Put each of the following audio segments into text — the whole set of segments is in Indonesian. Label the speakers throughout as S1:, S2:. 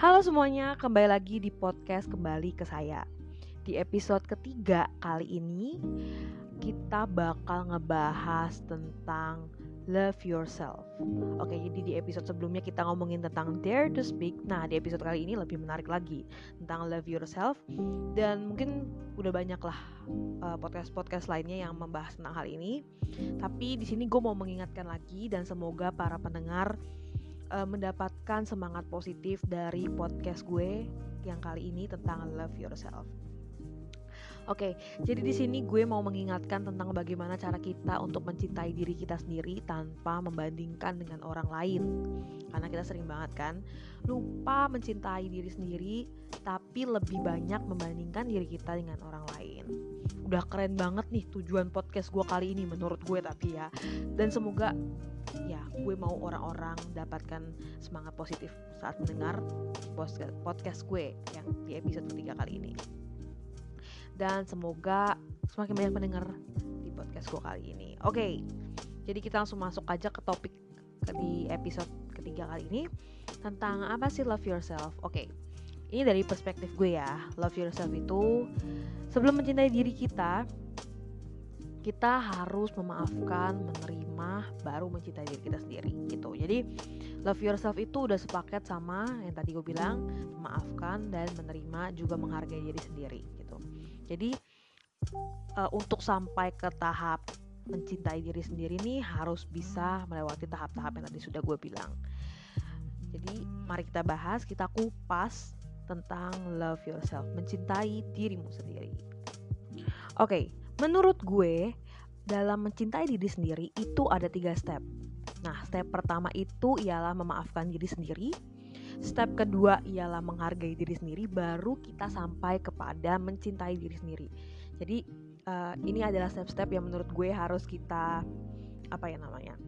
S1: Halo semuanya, kembali lagi di podcast Kembali ke Saya. Di episode ketiga kali ini Kita bakal ngebahas tentang Love Yourself. Oke, jadi di episode sebelumnya kita ngomongin tentang Dare to Speak. Nah, di episode kali ini lebih menarik lagi Tentang Love Yourself. Dan mungkin udah banyak lah uh, podcast-podcast lainnya yang membahas tentang hal ini. Tapi di sini gue mau mengingatkan lagi Dan semoga para pendengar uh, mendapatkan semangat positif dari podcast gue yang kali ini tentang love yourself. Oke, okay, jadi di sini gue mau mengingatkan tentang bagaimana cara kita untuk mencintai diri kita sendiri tanpa membandingkan dengan orang lain. Karena kita sering banget kan lupa mencintai diri sendiri, tapi lebih banyak membandingkan diri kita dengan orang lain. Udah keren banget nih tujuan podcast gue kali ini menurut gue tapi ya. Dan semoga ya gue mau orang-orang dapatkan semangat positif saat mendengar podcast gue yang di episode ketiga kali ini dan semoga semakin banyak pendengar di podcast gue kali ini oke okay, jadi kita langsung masuk aja ke topik di episode ketiga kali ini tentang apa sih love yourself oke okay, ini dari perspektif gue ya love yourself itu sebelum mencintai diri kita kita harus memaafkan, menerima, baru mencintai diri kita sendiri gitu. Jadi love yourself itu udah sepaket sama yang tadi gue bilang, memaafkan dan menerima juga menghargai diri sendiri gitu. Jadi uh, untuk sampai ke tahap mencintai diri sendiri nih harus bisa melewati tahap-tahap yang tadi sudah gue bilang. Jadi mari kita bahas, kita kupas tentang love yourself, mencintai dirimu sendiri. Oke, okay, Menurut gue, dalam mencintai diri sendiri itu ada tiga step. Nah, step pertama itu ialah memaafkan diri sendiri. Step kedua ialah menghargai diri sendiri, baru kita sampai kepada mencintai diri sendiri. Jadi uh, ini adalah step-step yang menurut gue harus kita apa ya namanya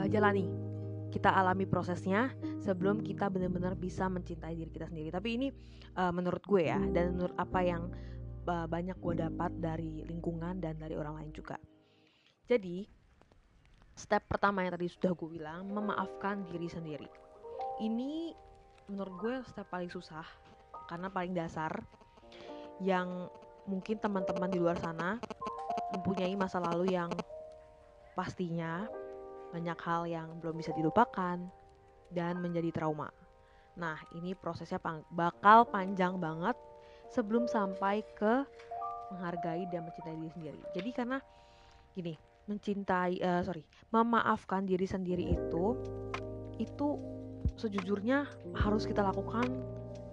S1: uh, jalani. Kita alami prosesnya sebelum kita benar-benar bisa mencintai diri kita sendiri. Tapi ini uh, menurut gue ya, dan menurut apa yang banyak gue dapat dari lingkungan dan dari orang lain juga. Jadi, step pertama yang tadi sudah gue bilang, memaafkan diri sendiri. Ini menurut gue step paling susah karena paling dasar yang mungkin teman-teman di luar sana mempunyai masa lalu yang pastinya banyak hal yang belum bisa dilupakan dan menjadi trauma. Nah, ini prosesnya bakal panjang banget sebelum sampai ke menghargai dan mencintai diri sendiri. Jadi karena gini, mencintai uh, sorry, memaafkan diri sendiri itu itu sejujurnya harus kita lakukan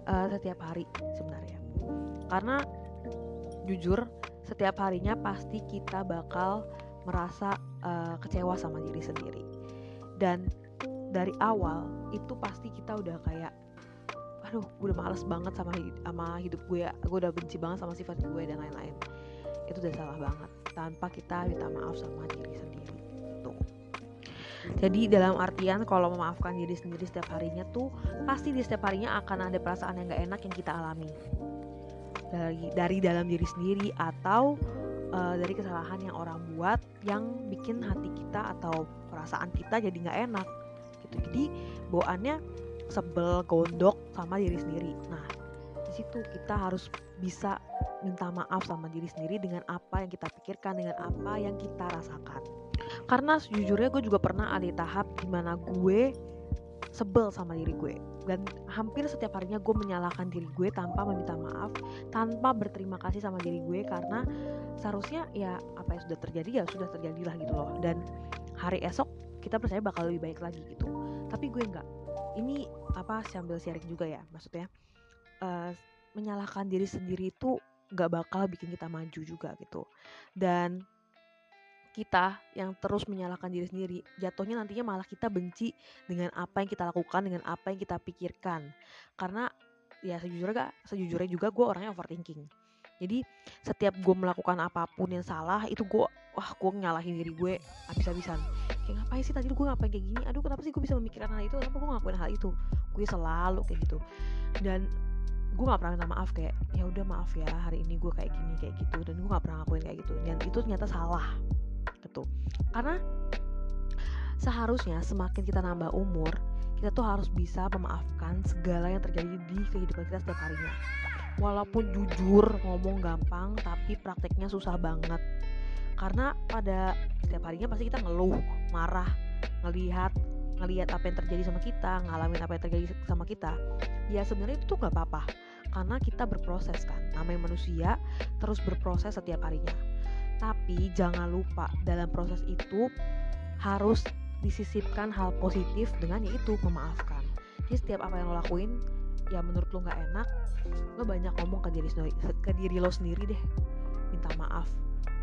S1: uh, setiap hari sebenarnya. Karena jujur setiap harinya pasti kita bakal merasa uh, kecewa sama diri sendiri. Dan dari awal itu pasti kita udah kayak aduh gue udah males banget sama hidup, sama hidup gue ya. Gue udah benci banget sama sifat gue dan lain-lain. Itu udah salah banget tanpa kita minta maaf sama diri sendiri tuh jadi dalam artian kalau memaafkan diri sendiri setiap harinya tuh pasti di setiap harinya akan ada perasaan yang gak enak yang kita alami. Dari dari dalam diri sendiri atau uh, dari kesalahan yang orang buat yang bikin hati kita atau perasaan kita jadi nggak enak gitu. Jadi bawaannya sebel gondok sama diri sendiri. Nah di situ kita harus bisa minta maaf sama diri sendiri dengan apa yang kita pikirkan dengan apa yang kita rasakan. Karena sejujurnya gue juga pernah ada tahap di mana gue sebel sama diri gue. Dan hampir setiap harinya gue menyalahkan diri gue tanpa meminta maaf tanpa berterima kasih sama diri gue karena seharusnya ya apa yang sudah terjadi ya sudah terjadi lah gitu loh. Dan hari esok kita percaya bakal lebih baik lagi gitu. Tapi gue nggak. Ini apa sambil sharing juga ya maksudnya uh, menyalahkan diri sendiri itu nggak bakal bikin kita maju juga gitu. Dan kita yang terus menyalahkan diri sendiri. Jatuhnya nantinya malah kita benci dengan apa yang kita lakukan dengan apa yang kita pikirkan. Karena ya sejujurnya gak sejujurnya juga gue orangnya overthinking. Jadi setiap gue melakukan apa pun yang salah itu gue wah gue nyalahin diri gue habis-habisan. Kayak ngapain sih tadi gue ngapain kayak gini? Aduh kenapa sih gue bisa memikirkan hal itu? Kenapa gue ngakuin hal itu? Gue selalu kayak gitu. Dan gue gak pernah minta maaf kayak ya udah maaf ya hari ini gue kayak gini kayak gitu dan gue gak pernah ngakuin kayak gitu. Dan itu ternyata salah gitu. Karena seharusnya semakin kita nambah umur kita tuh harus bisa memaafkan segala yang terjadi di kehidupan kita setiap harinya. Walaupun jujur ngomong gampang tapi prakteknya susah banget. Karena pada setiap harinya pasti kita ngeluh marah ngelihat ngelihat apa yang terjadi sama kita ngalamin apa yang terjadi sama kita. Ya sebenarnya itu tuh nggak apa-apa karena kita berproses kan. Namanya manusia terus berproses setiap harinya tapi jangan lupa dalam proses itu harus disisipkan hal positif dengan yaitu memaafkan. Jadi setiap apa yang lo lakuin ya menurut lo nggak enak lo banyak ngomong ke diri ke diri lo sendiri deh. Minta maaf.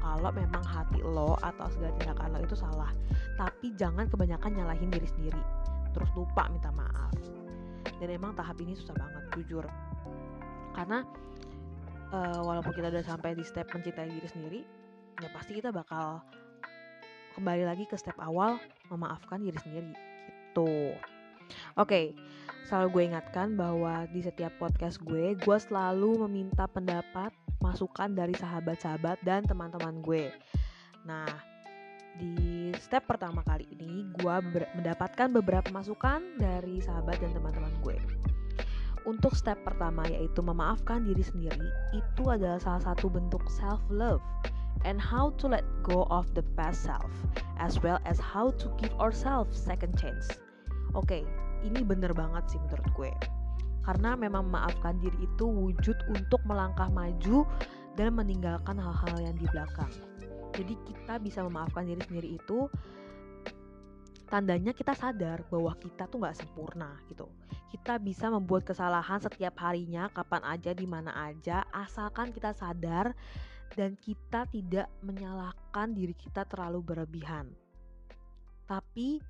S1: Kalau memang hati lo atau segala tindakan lo itu salah tapi jangan kebanyakan nyalahin diri sendiri. Terus lupa minta maaf. Dan emang tahap ini susah banget jujur. Karena uh, walaupun kita udah sampai di step mencintai diri sendiri ya pasti kita bakal kembali lagi ke step awal memaafkan diri sendiri gitu oke okay, selalu gue ingatkan bahwa di setiap podcast gue gue selalu meminta pendapat masukan dari sahabat-sahabat dan teman-teman gue. Nah, di step pertama kali ini gue mendapatkan beberapa masukan dari sahabat dan teman-teman gue. Untuk step pertama yaitu memaafkan diri sendiri itu adalah salah satu bentuk self love and how to let go of the past self as well as how to give ourselves second chance. Oke, okay, ini bener banget sih menurut gue karena memang memaafkan diri itu wujud untuk melangkah maju dan meninggalkan hal-hal yang di belakang. Jadi kita bisa memaafkan diri sendiri itu tandanya kita sadar bahwa kita tuh nggak sempurna gitu. Kita bisa membuat kesalahan setiap harinya, kapan aja, di mana aja, asalkan kita sadar dan kita tidak menyalahkan diri kita terlalu berlebihan. Tapi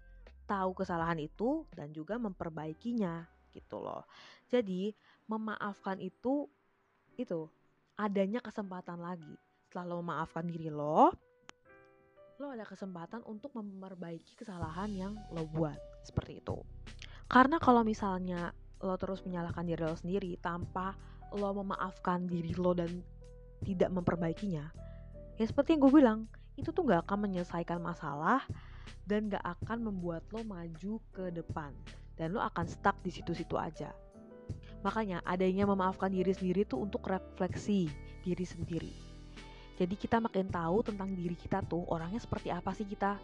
S1: tahu kesalahan itu dan juga memperbaikinya gitu loh. Jadi memaafkan itu itu adanya kesempatan lagi. Setelah lo memaafkan diri lo, lo ada kesempatan untuk memperbaiki kesalahan yang lo buat seperti itu. Karena kalau misalnya lo terus menyalahkan diri lo sendiri tanpa lo memaafkan diri lo dan tidak memperbaikinya, ya seperti yang gue bilang, itu tuh gak akan menyelesaikan masalah dan gak akan membuat lo maju ke depan dan lo akan stuck di situ-situ aja. Makanya adanya memaafkan diri sendiri tuh untuk refleksi diri sendiri. Jadi kita makin tahu tentang diri kita tuh orangnya seperti apa sih kita.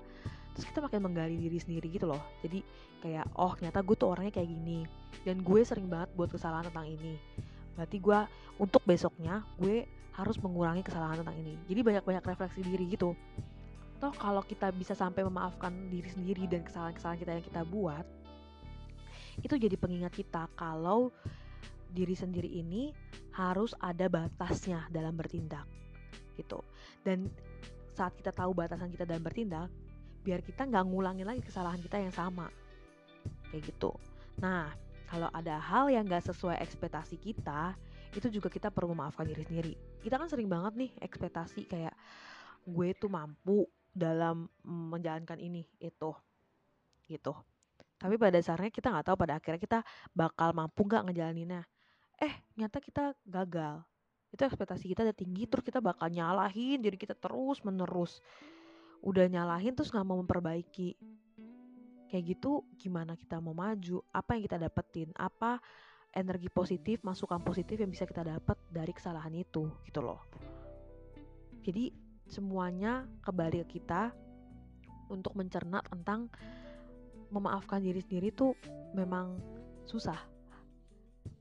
S1: Terus kita makin menggali diri sendiri gitu loh. Jadi kayak oh ternyata gue tuh orangnya kayak gini. Dan gue sering banget buat kesalahan tentang ini. Berarti gue untuk besoknya gue harus mengurangi kesalahan tentang ini. Jadi banyak-banyak refleksi diri gitu. Toh kalau kita bisa sampai memaafkan diri sendiri dan kesalahan-kesalahan kita yang kita buat, itu jadi pengingat kita kalau diri sendiri ini harus ada batasnya dalam bertindak gitu dan saat kita tahu batasan kita dalam bertindak biar kita nggak ngulangin lagi kesalahan kita yang sama kayak gitu nah kalau ada hal yang nggak sesuai ekspektasi kita itu juga kita perlu memaafkan diri sendiri. Kita kan sering banget nih ekspektasi kayak gue tuh mampu dalam menjalankan ini itu gitu. Tapi pada dasarnya kita nggak tahu pada akhirnya kita bakal mampu nggak ngejalaninnya. Eh nyata kita gagal. Itu ekspektasi kita udah tinggi terus kita bakal nyalahin diri kita terus menerus. Udah nyalahin terus nggak mau memperbaiki. Kayak gitu gimana kita mau maju? Apa yang kita dapetin? Apa energi positif masukan positif yang bisa kita dapat dari kesalahan itu gitu loh. Jadi semuanya kembali ke kita untuk mencerna tentang memaafkan diri sendiri tuh memang susah.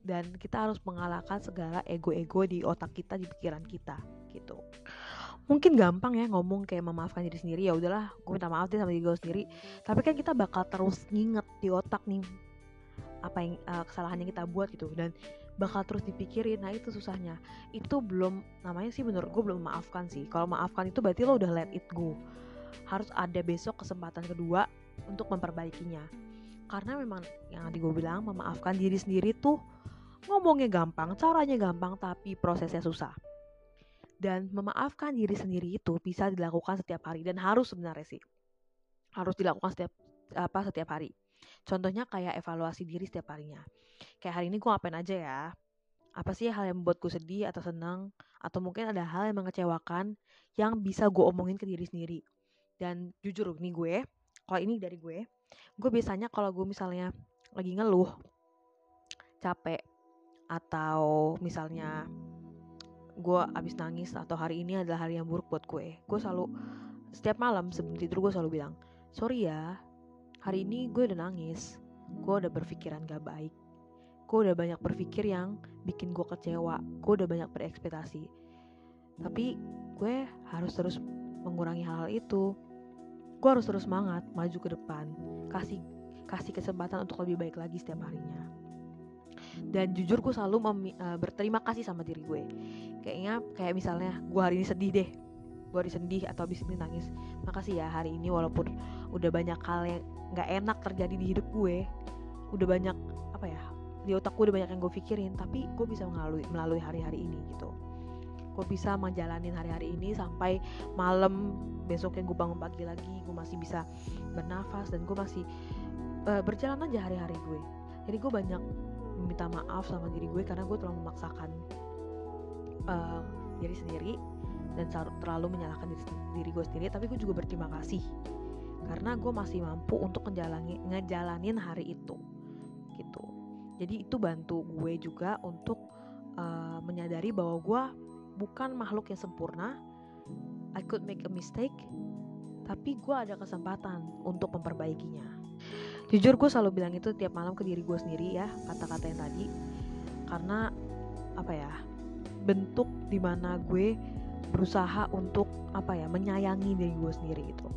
S1: Dan kita harus mengalahkan segala ego-ego di otak kita di pikiran kita gitu. Mungkin gampang ya ngomong kayak memaafkan diri sendiri ya udahlah gue minta maaf deh sama diri gue sendiri. Tapi kan kita bakal terus nginget di otak nih apa yang uh, kesalahan yang kita buat gitu dan bakal terus dipikirin nah itu susahnya itu belum namanya sih menurut gue belum memaafkan sih kalau maafkan itu berarti lo udah let it go harus ada besok kesempatan kedua untuk memperbaikinya karena memang yang tadi gue bilang memaafkan diri sendiri tuh Ngomongnya gampang, caranya gampang, tapi prosesnya susah. Dan memaafkan diri sendiri itu bisa dilakukan setiap hari dan harus sebenarnya sih. Harus dilakukan setiap apa setiap hari. Contohnya kayak evaluasi diri setiap harinya. Kayak hari ini gue ngapain aja ya? Apa sih hal yang membuat gue sedih atau senang? Atau mungkin ada hal yang mengecewakan yang bisa gue omongin ke diri sendiri. Dan jujur nih gue, kalau ini dari gue, gue biasanya kalau gue misalnya lagi ngeluh capek atau misalnya gue abis nangis atau hari ini adalah hari yang buruk buat gue gue selalu setiap malam sebelum tidur gue selalu bilang sorry ya hari ini gue udah nangis. Gue udah berpikiran gak baik. Gue udah banyak berpikir yang bikin gue kecewa. Gue udah banyak berekspektasi. Tapi gue harus terus mengurangi hal-hal itu. Gue harus terus semangat maju ke depan. Kasih kasih kesempatan untuk lebih baik lagi setiap harinya. Dan jujur gue selalu uh, berterima kasih sama diri gue. Kayaknya kayak misalnya gue hari ini sedih deh. Gue hari sedih atau habis ini nangis. Makasih ya hari ini walaupun udah banyak hal yang nggak enak terjadi di hidup gue udah banyak apa ya di otak gue udah banyak yang gue pikirin tapi gue bisa melalui melalui hari-hari ini gitu. Gue bisa menjalanin hari-hari ini sampai malam besoknya gue bangun pagi lagi gue masih bisa bernafas dan gue masih uh, berjalan aja hari-hari gue. Jadi gue banyak meminta maaf sama diri gue karena gue terlalu memaksakan uh, diri sendiri dan terlalu menyalahkan diri, diri gue sendiri tapi gue juga berterima kasih karena gue masih mampu untuk ngejalanin, ngejalanin hari itu gitu jadi itu bantu gue juga untuk uh, menyadari bahwa gue bukan makhluk yang sempurna. I could make a mistake, tapi gue ada kesempatan untuk memperbaikinya. Jujur gue selalu bilang itu tiap malam ke diri gue sendiri ya kata-kata yang tadi, karena apa ya bentuk di mana gue berusaha untuk apa ya menyayangi diri gue sendiri itu.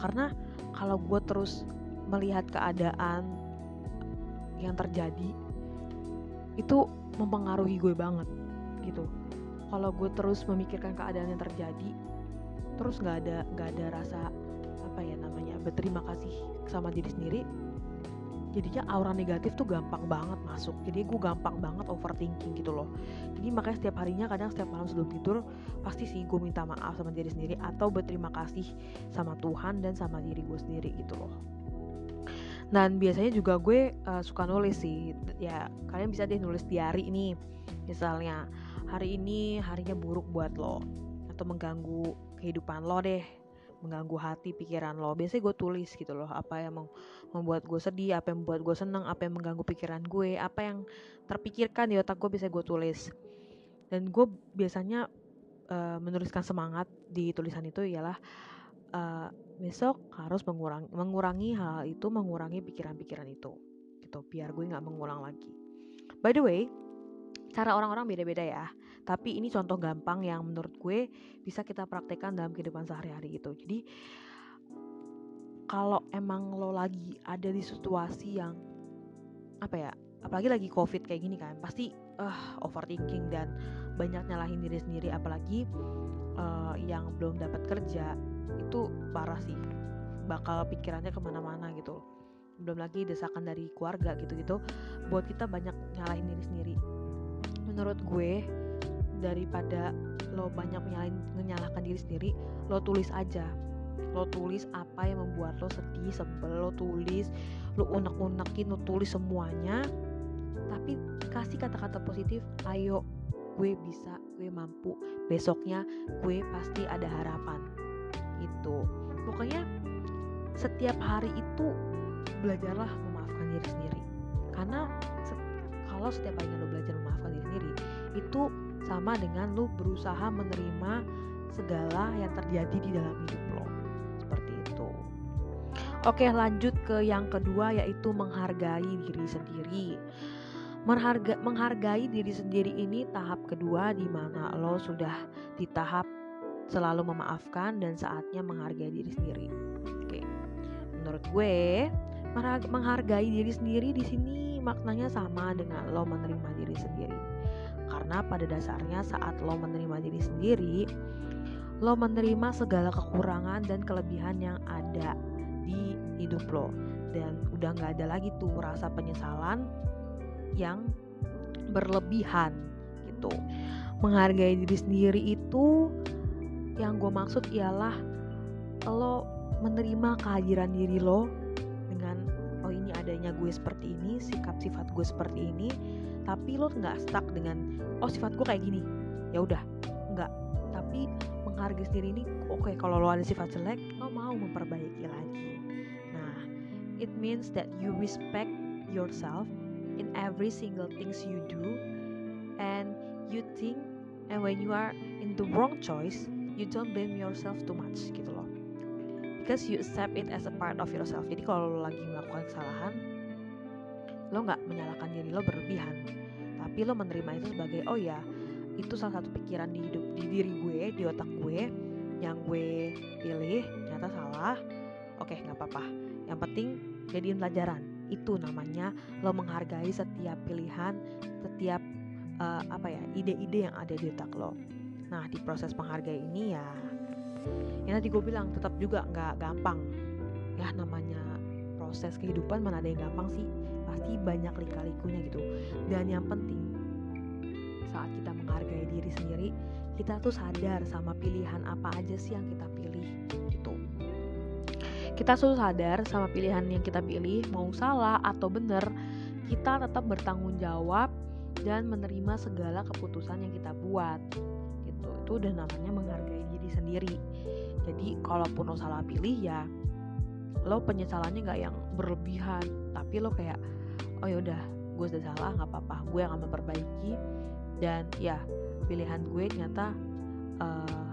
S1: Karena kalau gue terus melihat keadaan yang terjadi itu mempengaruhi gue banget gitu. Kalau gue terus memikirkan keadaan yang terjadi terus nggak ada nggak ada rasa apa ya namanya berterima kasih sama diri sendiri jadinya aura negatif tuh gampang banget masuk. Jadi gue gampang banget overthinking gitu loh. Jadi makanya setiap harinya kadang setiap malam sebelum tidur pasti sih gue minta maaf sama diri sendiri atau berterima kasih sama Tuhan dan sama diri gue sendiri gitu loh. Dan biasanya juga gue uh, suka nulis sih. Ya kalian bisa deh nulis diary ini misalnya hari ini harinya buruk buat lo atau mengganggu kehidupan lo deh mengganggu hati pikiran lo. Biasanya gue tulis gitu loh apa yang membuat gue sedih apa yang membuat gue seneng apa yang mengganggu pikiran gue apa yang terpikirkan di otak gue bisa gue tulis. Dan gue biasanya uh, menuliskan semangat di tulisan itu ialah uh, besok harus mengurangi mengurangi hal itu mengurangi pikiran-pikiran itu gitu biar gue nggak mengulang lagi. By the way cara orang-orang beda-beda ya tapi ini contoh gampang yang menurut gue bisa kita praktekkan dalam kehidupan sehari-hari gitu. Jadi kalau emang lo lagi ada di situasi yang apa ya apalagi lagi covid kayak gini kan pasti uh, overthinking dan banyak nyalahin diri sendiri. Apalagi uh, yang belum dapat kerja itu parah sih. Bakal pikirannya ke mana-mana gitu. Belum lagi desakan dari keluarga gitu-gitu. Buat kita banyak nyalahin diri sendiri. Menurut gue daripada lo banyak menyalahin menyalahkan diri sendiri lo tulis aja lo tulis apa yang membuat lo sedih sebel lo tulis lo unek-unekin lo tulis semuanya tapi kasih kata-kata positif ayo gue bisa gue mampu besoknya gue pasti ada harapan. Itu pokoknya setiap hari itu belajarlah memaafkan diri sendiri. Karena kalau setiap kalinya lo belajar memaafkan diri sendiri itu sama dengan lo berusaha menerima segala yang terjadi di dalam hidup lo oke lanjut ke yang kedua yaitu menghargai diri sendiri Mengharga, menghargai diri sendiri ini tahap kedua di mana lo sudah di tahap selalu memaafkan dan saatnya menghargai diri sendiri. Oke, menurut gue menghargai diri sendiri di sini maknanya sama dengan lo menerima diri sendiri. Karena pada dasarnya saat lo menerima diri sendiri, lo menerima segala kekurangan dan kelebihan yang ada di hidup lo. Dan udah nggak ada lagi tuh rasa penyesalan yang berlebihan gitu. Menghargai diri sendiri itu yang gue maksud ialah lo menerima kehadiran diri lo oh ini adanya gue seperti ini sikap sifat gue seperti ini tapi lo nggak stuck dengan oh sifat gue kayak gini. Ya udah nggak. Tapi menghargai sendiri ini oke okay, kalau lo ada sifat jelek lo mau memperbaiki lagi it means that you respect yourself in every single things you do and you think and when you are in the wrong choice you don't blame yourself too much gitu loh. Because you accept it as a part of yourself. Jadi kalau lo lagi melakukan kesalahan lo nggak menyalahkan diri lo berlebihan. Tapi lo menerima itu sebagai oh ya itu salah satu pikiran di hidup di diri gue di otak gue yang gue pilih ternyata salah. Oke nggak apa-apa yang penting jadiin pelajaran. Itu namanya lo menghargai setiap pilihan setiap uh, apa ya ide-ide yang ada di otak lo. Nah di proses menghargai ini ya yang tadi gue bilang tetap juga nggak gampang. Ya namanya proses kehidupan mana ada yang gampang sih. Pasti banyak lika-likunya gitu. Dan yang penting saat kita menghargai diri sendiri kita tuh sadar sama pilihan apa aja sih yang kita pilih gitu kita tuh sadar sama pilihan yang kita pilih mau salah atau bener kita tetap bertanggung jawab dan menerima segala keputusan yang kita buat gitu. Itu udah namanya menghargai diri sendiri. Jadi kalaupun lo salah pilih ya lo penyesalannya nggak yang berlebihan tapi lo kayak oh yaudah gue sudah salah nggak apa-apa gue akan memperbaiki dan ya pilihan gue ternyata uh,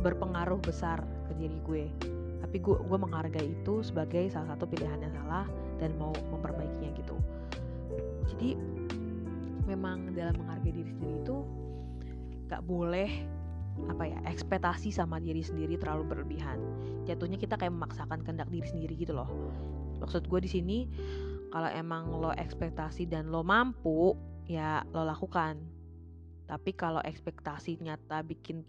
S1: berpengaruh besar ke diri gue tapi gue gue menghargai itu sebagai salah satu pilihan yang salah dan mau memperbaikinya gitu. Jadi memang dalam menghargai diri sendiri itu gak boleh apa ya ekspektasi sama diri sendiri terlalu berlebihan. Jatuhnya kita kayak memaksakan kehendak diri sendiri gitu loh. Maksud gue di sini kalau emang lo ekspektasi dan lo mampu ya lo lakukan. Tapi kalau ekspektasi nyata bikin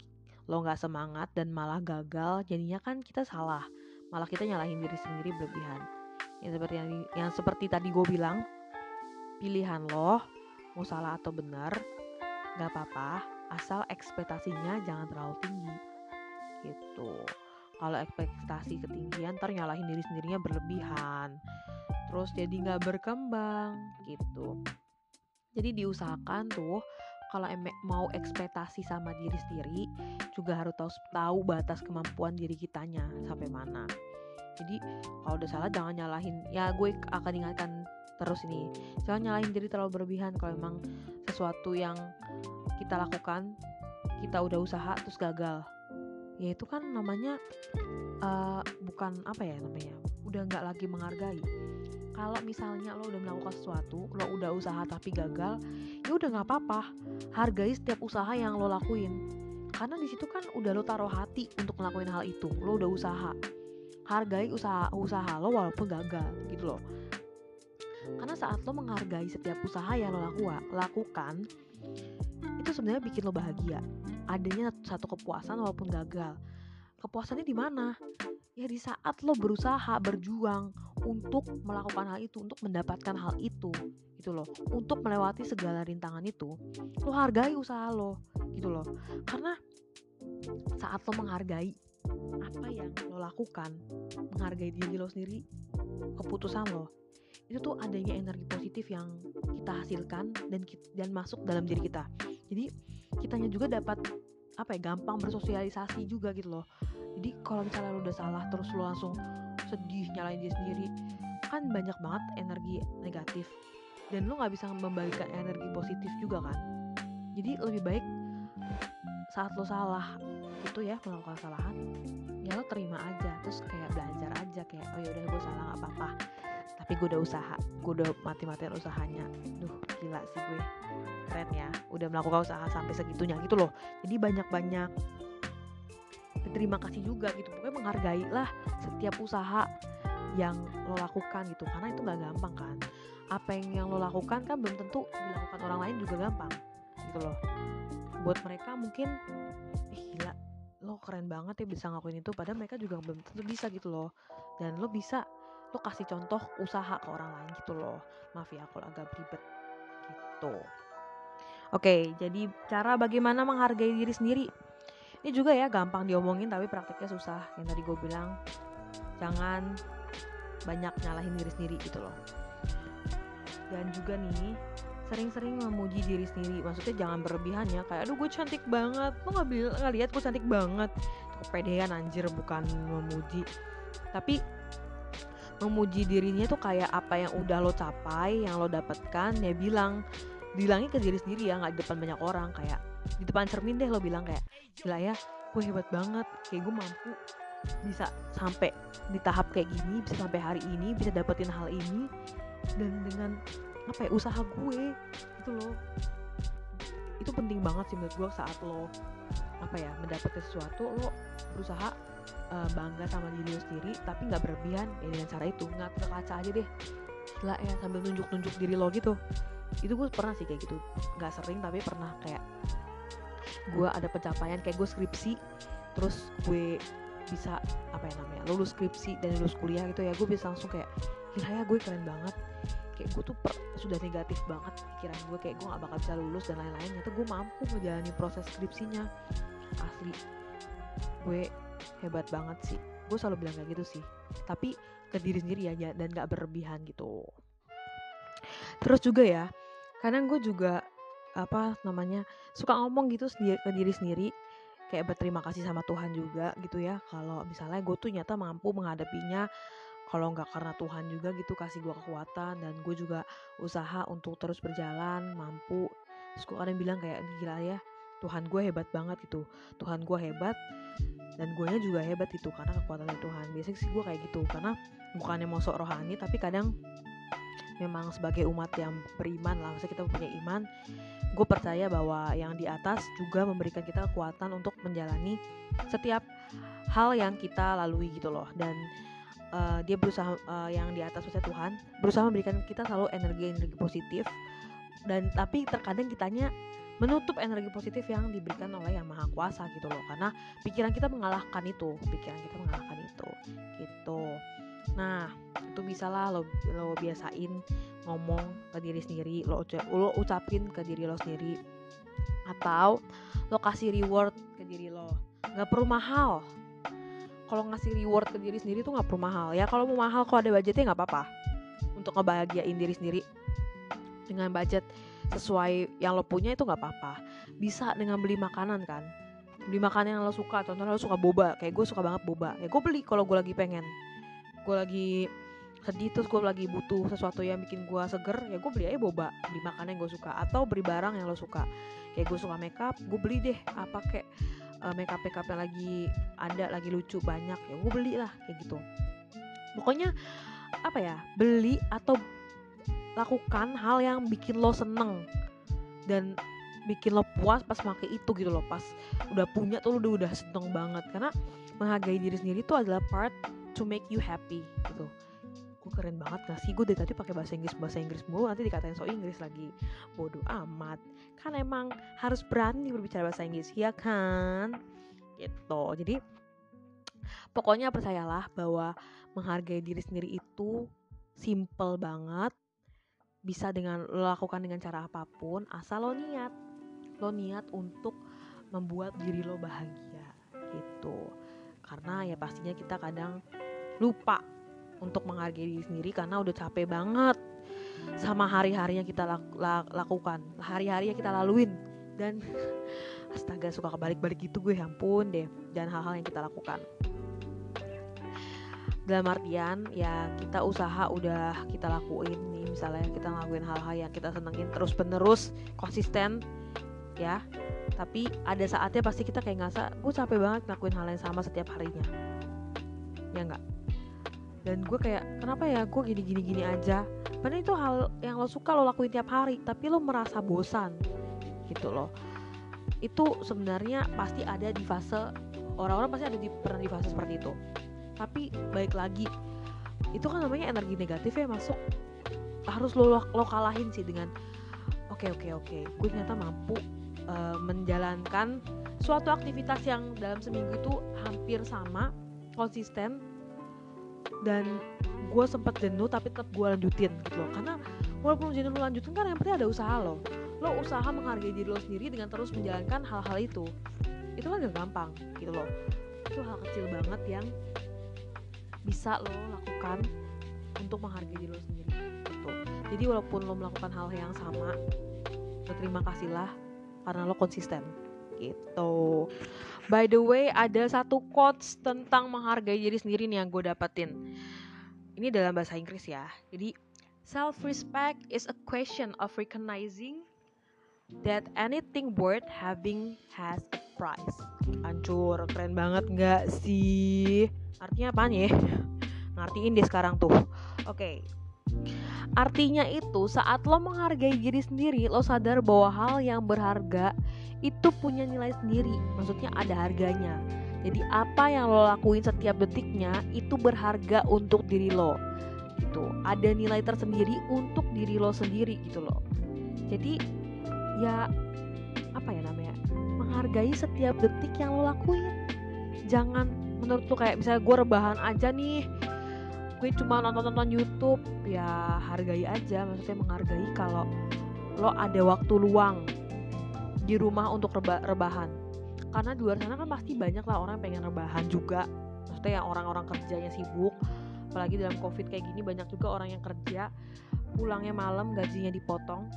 S1: lo nggak semangat dan malah gagal jadinya kan kita salah. Malah kita nyalahin diri sendiri berlebihan. Yang seperti yang, yang seperti tadi gue bilang pilihan lo mau salah atau benar nggak apa-apa. Asal ekspektasinya jangan terlalu tinggi. Gitu. Kalau ekspektasi ketinggian ntar nyalahin diri sendirinya berlebihan. Terus jadi nggak berkembang gitu. Jadi diusahakan tuh kalau mau ekspektasi sama diri sendiri juga harus tahu tahu batas kemampuan diri kitanya sampai mana. Jadi kalau udah salah jangan nyalahin. Ya gue akan ingatkan terus ini. Jangan nyalahin diri terlalu berlebihan kalau emang sesuatu yang kita lakukan kita udah usaha terus gagal. Ya itu kan namanya uh, bukan apa ya namanya udah nggak lagi menghargai kalau misalnya lo udah melakukan sesuatu lo udah usaha tapi gagal ya udah nggak apa-apa. Hargai setiap usaha yang lo lakuin. Karena di situ kan udah lo taruh hati untuk ngelakuin hal itu. Lo udah usaha. Hargai usaha usaha lo walaupun gagal gitu loh. Karena saat lo menghargai setiap usaha yang lo laku, lakukan itu sebenarnya bikin lo bahagia. Adanya satu kepuasan walaupun gagal kepuasannya di mana? Ya di saat lo berusaha berjuang untuk melakukan hal itu untuk mendapatkan hal itu gitu loh. Untuk melewati segala rintangan itu lo hargai usaha lo gitu loh. Karena saat lo menghargai apa yang lo lakukan menghargai diri lo sendiri keputusan lo itu tuh adanya energi positif yang kita hasilkan dan dan masuk dalam diri kita. Jadi kitanya juga dapat apa ya gampang bersosialisasi juga gitu loh. Jadi kalau misalnya lo udah salah terus lo langsung sedih nyalain diri sendiri kan banyak banget energi negatif. Dan lo nggak bisa membagikan energi positif juga kan. Jadi lebih baik saat lo salah itu ya melakukan kesalahan ya lo terima aja. Terus kayak belajar aja kayak oh yaudah gue salah nggak apa-apa tapi gue udah usaha gue udah mati-matian usahanya. Duh gila sih gue. Keren ya udah melakukan usaha sampai segitunya gitu loh. Jadi banyak-banyak berterima kasih juga gitu. Pokoknya menghargai lah setiap usaha yang lo lakukan gitu. Karena itu nggak gampang kan. Apa yang yang lo lakukan kan belum tentu dilakukan orang lain juga gampang gitu loh. Buat mereka mungkin eh gila lo keren banget ya bisa ngakuin itu. Padahal mereka juga belum tentu bisa gitu loh. Dan lo bisa lo kasih contoh usaha ke orang lain gitu loh. Maaf ya kalau agak ribet gitu. Oke, jadi cara bagaimana menghargai diri sendiri. Ini juga ya gampang diomongin tapi prakteknya susah. Yang tadi gue bilang jangan banyak nyalahin diri sendiri gitu loh. Dan juga nih sering-sering memuji diri sendiri. Maksudnya jangan berlebihan ya kayak aduh gue cantik banget. Lo nggak nggak lihat gue cantik banget. Kepedean anjir bukan memuji. Tapi memuji dirinya tuh kayak apa yang udah lo capai yang lo dapatkan ya bilang bilangnya ke diri sendiri ya nggak di depan banyak orang kayak di depan cermin deh lo bilang kayak gila ya gue hebat banget kayak gue mampu bisa sampai di tahap kayak gini bisa sampai hari ini bisa dapetin hal ini dan dengan apa ya usaha gue itu loh. Itu penting banget sih menurut gue saat lo apa ya mendapatkan sesuatu lo berusaha uh, bangga sama diri lo sendiri tapi nggak berlebihan ya dengan cara itu. Nggak ke kaca aja deh. Gila ya sambil nunjuk-nunjuk diri lo gitu. Itu gue pernah sih kayak gitu. Nggak sering tapi pernah kayak gue ada pencapaian kayak gue skripsi terus gue bisa apa ya namanya lulus skripsi dan lulus kuliah gitu ya gue bisa langsung kayak gila ya gue keren banget. Kayak gue tuh per, sudah negatif banget pikiran gue kayak gue gak bakal bisa lulus dan lain-lain ternyata gue mampu menjalani proses skripsinya. Asli. Gue hebat banget sih. Gue selalu bilang kayak gitu sih. Tapi ke diri sendiri aja dan gak berlebihan gitu. Terus juga ya kadang gue juga apa namanya suka ngomong gitu sendiri ke diri sendiri. Kayak berterima kasih sama Tuhan juga gitu ya. Kalau misalnya gue tuh nyata mampu menghadapinya kalau nggak karena Tuhan juga gitu kasih gue kekuatan. Dan gue juga usaha untuk terus berjalan mampu. Terus gue kadang bilang kayak gila ya Tuhan gue hebat banget gitu. Tuhan gue hebat dan gue juga hebat itu karena kekuatan dari Tuhan. Biasanya sih gue kayak gitu karena bukannya mau sok rohani tapi kadang memang sebagai umat yang beriman lah kita punya iman gue percaya bahwa yang di atas juga memberikan kita kekuatan untuk menjalani setiap hal yang kita lalui gitu loh. Dan uh, dia berusaha uh, yang di atas maksudnya Tuhan berusaha memberikan kita selalu energi-energi positif dan tapi terkadang kitanya menutup energi positif yang diberikan oleh yang maha kuasa gitu loh. Karena pikiran kita mengalahkan itu pikiran kita mengalahkan itu gitu. Nah itu bisa lah lo lo biasain ngomong ke diri sendiri lo lo ucapin ke diri lo sendiri. Atau lo kasih reward ke diri lo. Nggak perlu mahal. Kalau ngasih reward ke diri sendiri tuh nggak perlu mahal. Ya kalau mau mahal kalau ada budgetnya nggak apa-apa. Untuk ngebahagiain diri sendiri. Dengan budget sesuai yang lo punya itu nggak apa-apa. Bisa dengan beli makanan kan. Beli makanan yang lo suka. Contohnya lo suka boba. Kayak gue suka banget boba. Ya gue beli kalau gue lagi pengen. Gue lagi sedih terus gue lagi butuh sesuatu yang bikin gue seger ya gue beli aja boba. Beli makanan yang gue suka atau beli barang yang lo suka. Kayak gue suka makeup gue beli deh. Apa kayak uh, makeup makeup yang lagi ada lagi lucu banyak. Ya gue beli lah kayak gitu. Pokoknya apa ya beli atau lakukan hal yang bikin lo seneng. Dan bikin lo puas pas pakai itu gitu loh pas udah punya tuh lo udah udah seneng banget. Karena menghargai diri sendiri itu adalah part to make you happy gitu. Gue keren banget gak sih? Gue dari tadi pakai bahasa Inggris bahasa Inggris mulu nanti dikatain so Inggris lagi. Bodoh amat. Kan emang harus berani berbicara bahasa Inggris ya kan? Gitu. Jadi pokoknya percayalah bahwa menghargai diri sendiri itu simple banget bisa dengan lo lakukan dengan cara apa pun asal lo niat. Lo niat untuk membuat diri lo bahagia gitu. Karena ya pastinya kita kadang lupa untuk menghargai diri sendiri karena udah capek banget sama hari-hari yang kita lakukan, hari-hari yang kita laluin. Dan astaga suka kebalik-balik gitu gue ya ampun deh dan hal-hal yang kita lakukan. Dalam artian ya kita usaha udah kita lakuin misalnya kita ngelakuin hal-hal yang kita senengin terus penerus konsisten ya. Tapi ada saatnya pasti kita kayak ngerasa gue capek banget ngelakuin hal yang sama setiap harinya. Ya enggak dan gue kayak kenapa ya gue gini gini gini aja? Padahal itu hal yang lo suka lo lakuin tiap hari tapi lo merasa bosan gitu loh. Itu sebenarnya pasti ada di fase orang-orang pasti ada di pernah di fase seperti itu. Tapi baik lagi itu kan namanya energi negatif ya masuk harus lo lo kalahin sih dengan oke okay, oke okay, oke okay. gue ternyata mampu uh, menjalankan suatu aktivitas yang dalam seminggu itu hampir sama konsisten dan gue sempat jenuh tapi tetap gue lanjutin gitu loh. Karena walaupun jenuh lo lanjutin kan yang penting ada usaha lo. Lo usaha menghargai diri lo sendiri dengan terus menjalankan hal-hal itu. Itu kan gak gampang gitu loh. Itu hal kecil banget yang bisa lo lakukan untuk menghargai diri lo sendiri jadi walaupun lo melakukan hal yang sama berterima kasihlah karena lo konsisten gitu. By the way, ada satu quotes tentang menghargai diri sendiri nih yang gue dapetin. ini dalam bahasa Inggris ya. Jadi self respect is a question of recognizing that anything worth having has a price. Ancur, keren banget nggak sih? Artinya apa ya? Ngertiin deh sekarang tuh. Oke. Okay. Artinya itu saat lo menghargai diri sendiri, lo sadar bahwa hal yang berharga itu punya nilai sendiri. Maksudnya ada harganya. Jadi apa yang lo lakuin setiap detiknya itu berharga untuk diri lo. Gitu. Ada nilai tersendiri untuk diri lo sendiri gitu loh. Jadi ya apa ya namanya? Menghargai setiap detik yang lo lakuin. Jangan menurut lo kayak misalnya gue rebahan aja nih gue cuma nonton-nonton YouTube. Ya hargai aja. Maksudnya menghargai kalau lo ada waktu luang di rumah untuk reba rebahan. Karena di luar sana kan pasti banyak lah orang yang pengen rebahan juga. Maksudnya yang orang-orang kerjanya sibuk. Apalagi dalam covid kayak gini banyak juga orang yang kerja pulangnya malam gajinya dipotong.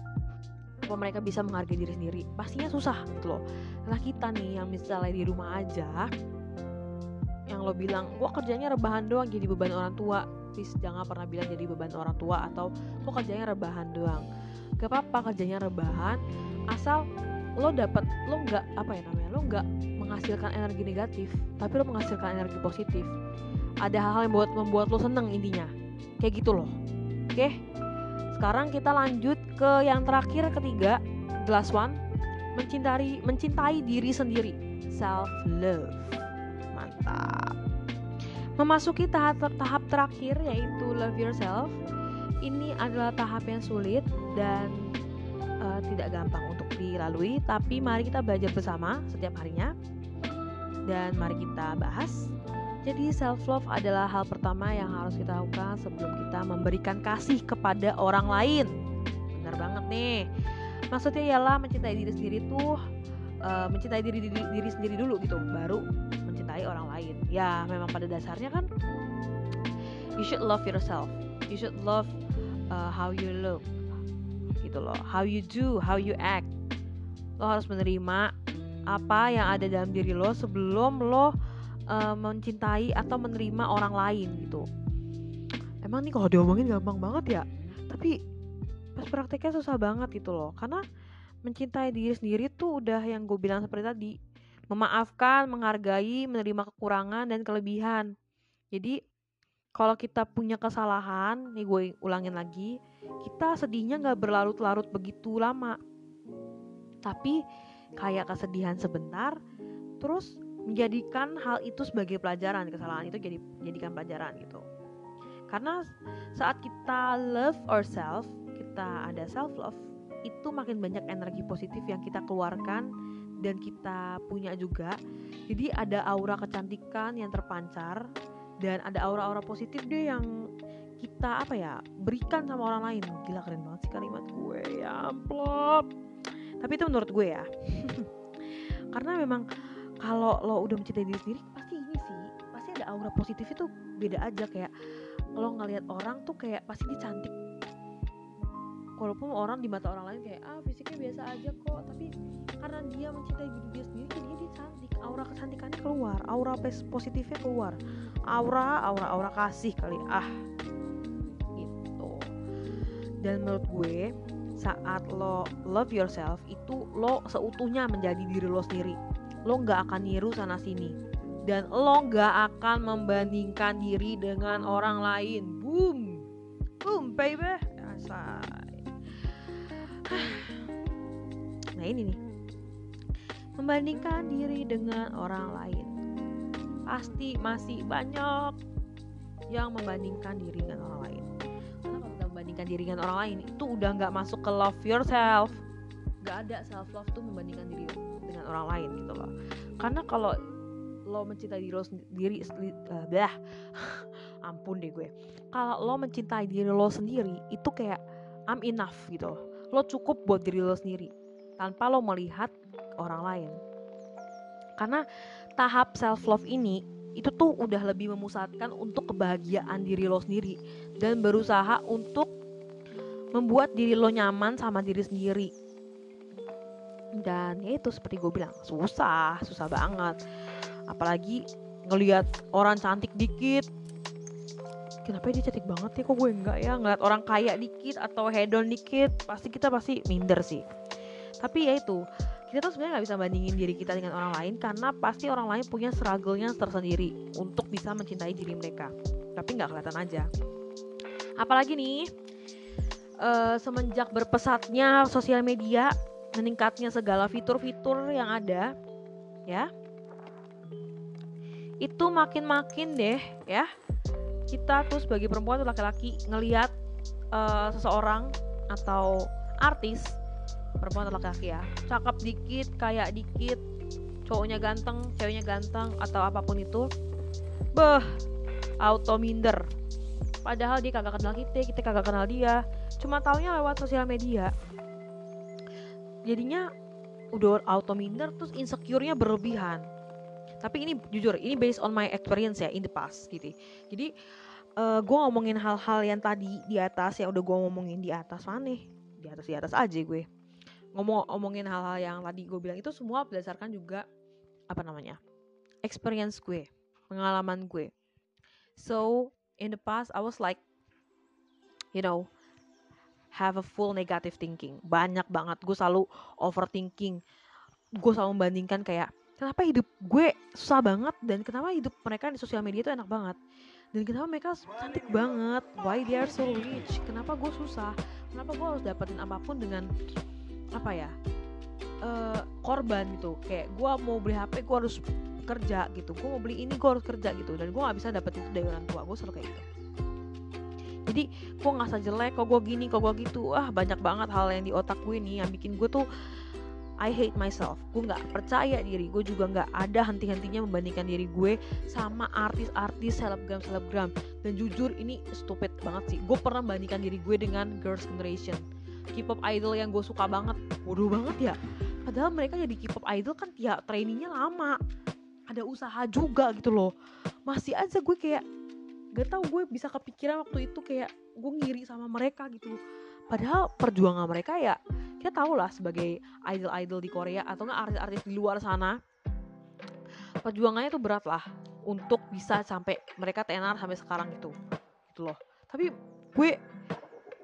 S1: Apa mereka bisa menghargai diri sendiri? Pastinya susah gitu loh. Nah kita nih yang misalnya di rumah aja yang lo bilang gue kerjanya rebahan doang jadi beban orang tua. Please jangan pernah bilang jadi beban orang tua atau gue kerjanya rebahan doang. Gak apa-apa kerjanya rebahan asal lo dapat lo nggak apa ya namanya lo nggak menghasilkan energi negatif tapi lo menghasilkan energi positif. Ada hal-hal yang membuat membuat lo seneng intinya. Kayak gitu loh. Oke? Sekarang kita lanjut ke yang terakhir ketiga. The last one. Mencintai mencintai diri sendiri. Self love mantap memasuki tahap tahap terakhir yaitu love yourself. Ini adalah tahap yang sulit dan uh, tidak gampang untuk dilalui tapi mari kita belajar bersama setiap harinya. Dan mari kita bahas. Jadi self love adalah hal pertama yang harus kita lakukan sebelum kita memberikan kasih kepada orang lain. Benar banget nih. Maksudnya ialah mencintai diri sendiri tuh uh, mencintai diri, diri diri sendiri dulu gitu baru mencintai orang lain. Ya memang pada dasarnya kan you should love yourself. You should love uh, how you look gitu loh. How you do how you act. Lo harus menerima apa yang ada dalam diri lo sebelum lo uh, mencintai atau menerima orang lain gitu. Emang nih kalau diomongin gampang banget ya tapi pas prakteknya susah banget gitu loh. Karena mencintai diri sendiri tuh udah yang gue bilang seperti tadi memaafkan menghargai menerima kekurangan dan kelebihan. Jadi kalau kita punya kesalahan nih gue ulangin lagi kita sedihnya nggak berlarut-larut begitu lama. Tapi kayak kesedihan sebentar terus menjadikan hal itu sebagai pelajaran kesalahan itu jadi jadikan pelajaran gitu. Karena saat kita love ourselves kita ada self love itu makin banyak energi positif yang kita keluarkan dan kita punya juga. Jadi ada aura kecantikan yang terpancar dan ada aura-aura positif deh yang kita apa ya berikan sama orang lain. Gila keren banget sih kalimat gue ya amplop. Tapi itu menurut gue ya. Karena memang kalau lo udah mencintai diri sendiri pasti ini sih pasti ada aura positif itu beda aja kayak lo ngelihat orang tuh kayak pasti dia cantik walaupun orang di mata orang lain kayak ah fisiknya biasa aja kok tapi karena dia mencintai diri dia sendiri jadi dia cantik. Aura kecantikannya keluar aura positifnya keluar. Aura aura aura kasih kali. Ah gitu. Dan menurut gue saat lo love yourself itu lo seutuhnya menjadi diri lo sendiri. Lo nggak akan niru sana sini. Dan lo nggak akan membandingkan diri dengan orang lain. Boom. Boom baby. Asal nah ini nih membandingkan diri dengan orang lain. Pasti masih banyak yang membandingkan diri dengan orang lain. Karena kalau kita membandingkan diri dengan orang lain? Itu udah nggak masuk ke love yourself. Nggak ada self love tuh membandingkan diri dengan orang lain gitu loh. Karena kalau lo mencintai diri lo sendiri uh, bah ampun deh gue. Kalau lo mencintai diri lo sendiri itu kayak I'm enough gitu loh. Lo cukup buat diri lo sendiri. Tanpa lo melihat orang lain. Karena tahap self love ini itu tuh udah lebih memusatkan untuk kebahagiaan diri lo sendiri. Dan berusaha untuk membuat diri lo nyaman sama diri sendiri. Dan ya itu seperti gue bilang susah susah banget. Apalagi ngelihat orang cantik dikit. Kenapa dia cantik banget ya? Kok gue enggak ya? Ngeliat orang kaya dikit atau hedon dikit pasti kita pasti minder sih. Tapi ya itu kita tuh sebenarnya nggak bisa bandingin diri kita dengan orang lain karena pasti orang lain punya struggle-nya tersendiri untuk bisa mencintai diri mereka. Tapi nggak kelihatan aja. Apalagi nih uh, semenjak berpesatnya sosial media meningkatnya segala fitur-fitur yang ada ya itu makin-makin deh ya kita tuh sebagai perempuan atau laki-laki ngelihat uh, seseorang atau artis perempuan atau laki-laki ya. Cakep dikit kayak dikit cowoknya ganteng ceweknya ganteng atau apa pun itu. Beh auto minder. Padahal dia kagak kenal kita kita kagak kenal dia. Cuma taunya lewat sosial media. Jadinya udah auto minder terus insecure-nya berlebihan. Tapi ini jujur ini based on my experience ya in the past gitu. Jadi uh, eh, gue ngomongin hal-hal yang tadi di atas yang udah gue ngomongin di atas mana? Di atas di atas aja gue ngomong ngomongin hal-hal yang tadi gue bilang itu semua berdasarkan juga apa namanya experience gue pengalaman gue. So in the past I was like you know have a full negative thinking. Banyak banget. Gue selalu overthinking. Gue selalu membandingkan kayak kenapa hidup gue susah banget? Dan kenapa hidup mereka di sosial media itu enak banget? Dan kenapa mereka cantik banget? Why they are so rich? Kenapa gue susah? Kenapa gue harus dapetin apa pun dengan apa ya uh, korban gitu. Kayak gue mau beli HP gue harus kerja gitu. Gue mau beli ini gue harus kerja gitu. Dan gue nggak bisa dapet itu dari orang tua. Gue selalu kayak gitu. Jadi gue nggak jelek kok gue gini kok gue gitu. Ah banyak banget hal yang di otak gue nih yang bikin gue tuh I hate myself. Gue nggak percaya diri. Gue juga nggak ada henti-hentinya membandingkan diri gue sama artis-artis selebgram selebgram dan jujur ini stupid banget sih. Gue pernah membandingkan diri gue dengan girls generation K-pop idol yang gue suka banget. Bodoh banget ya? Padahal mereka jadi K-pop idol kan ya trainingnya lama. Ada usaha juga gitu loh. Masih aja gue kayak gak tau gue bisa kepikiran waktu itu kayak gue ngiri sama mereka gitu. Padahal perjuangan mereka ya kita tahu lah sebagai idol-idol di Korea atau nggak artis-artis di luar sana. Perjuangannya tuh berat lah untuk bisa sampai mereka tenar sampai sekarang itu gitu loh. Tapi gue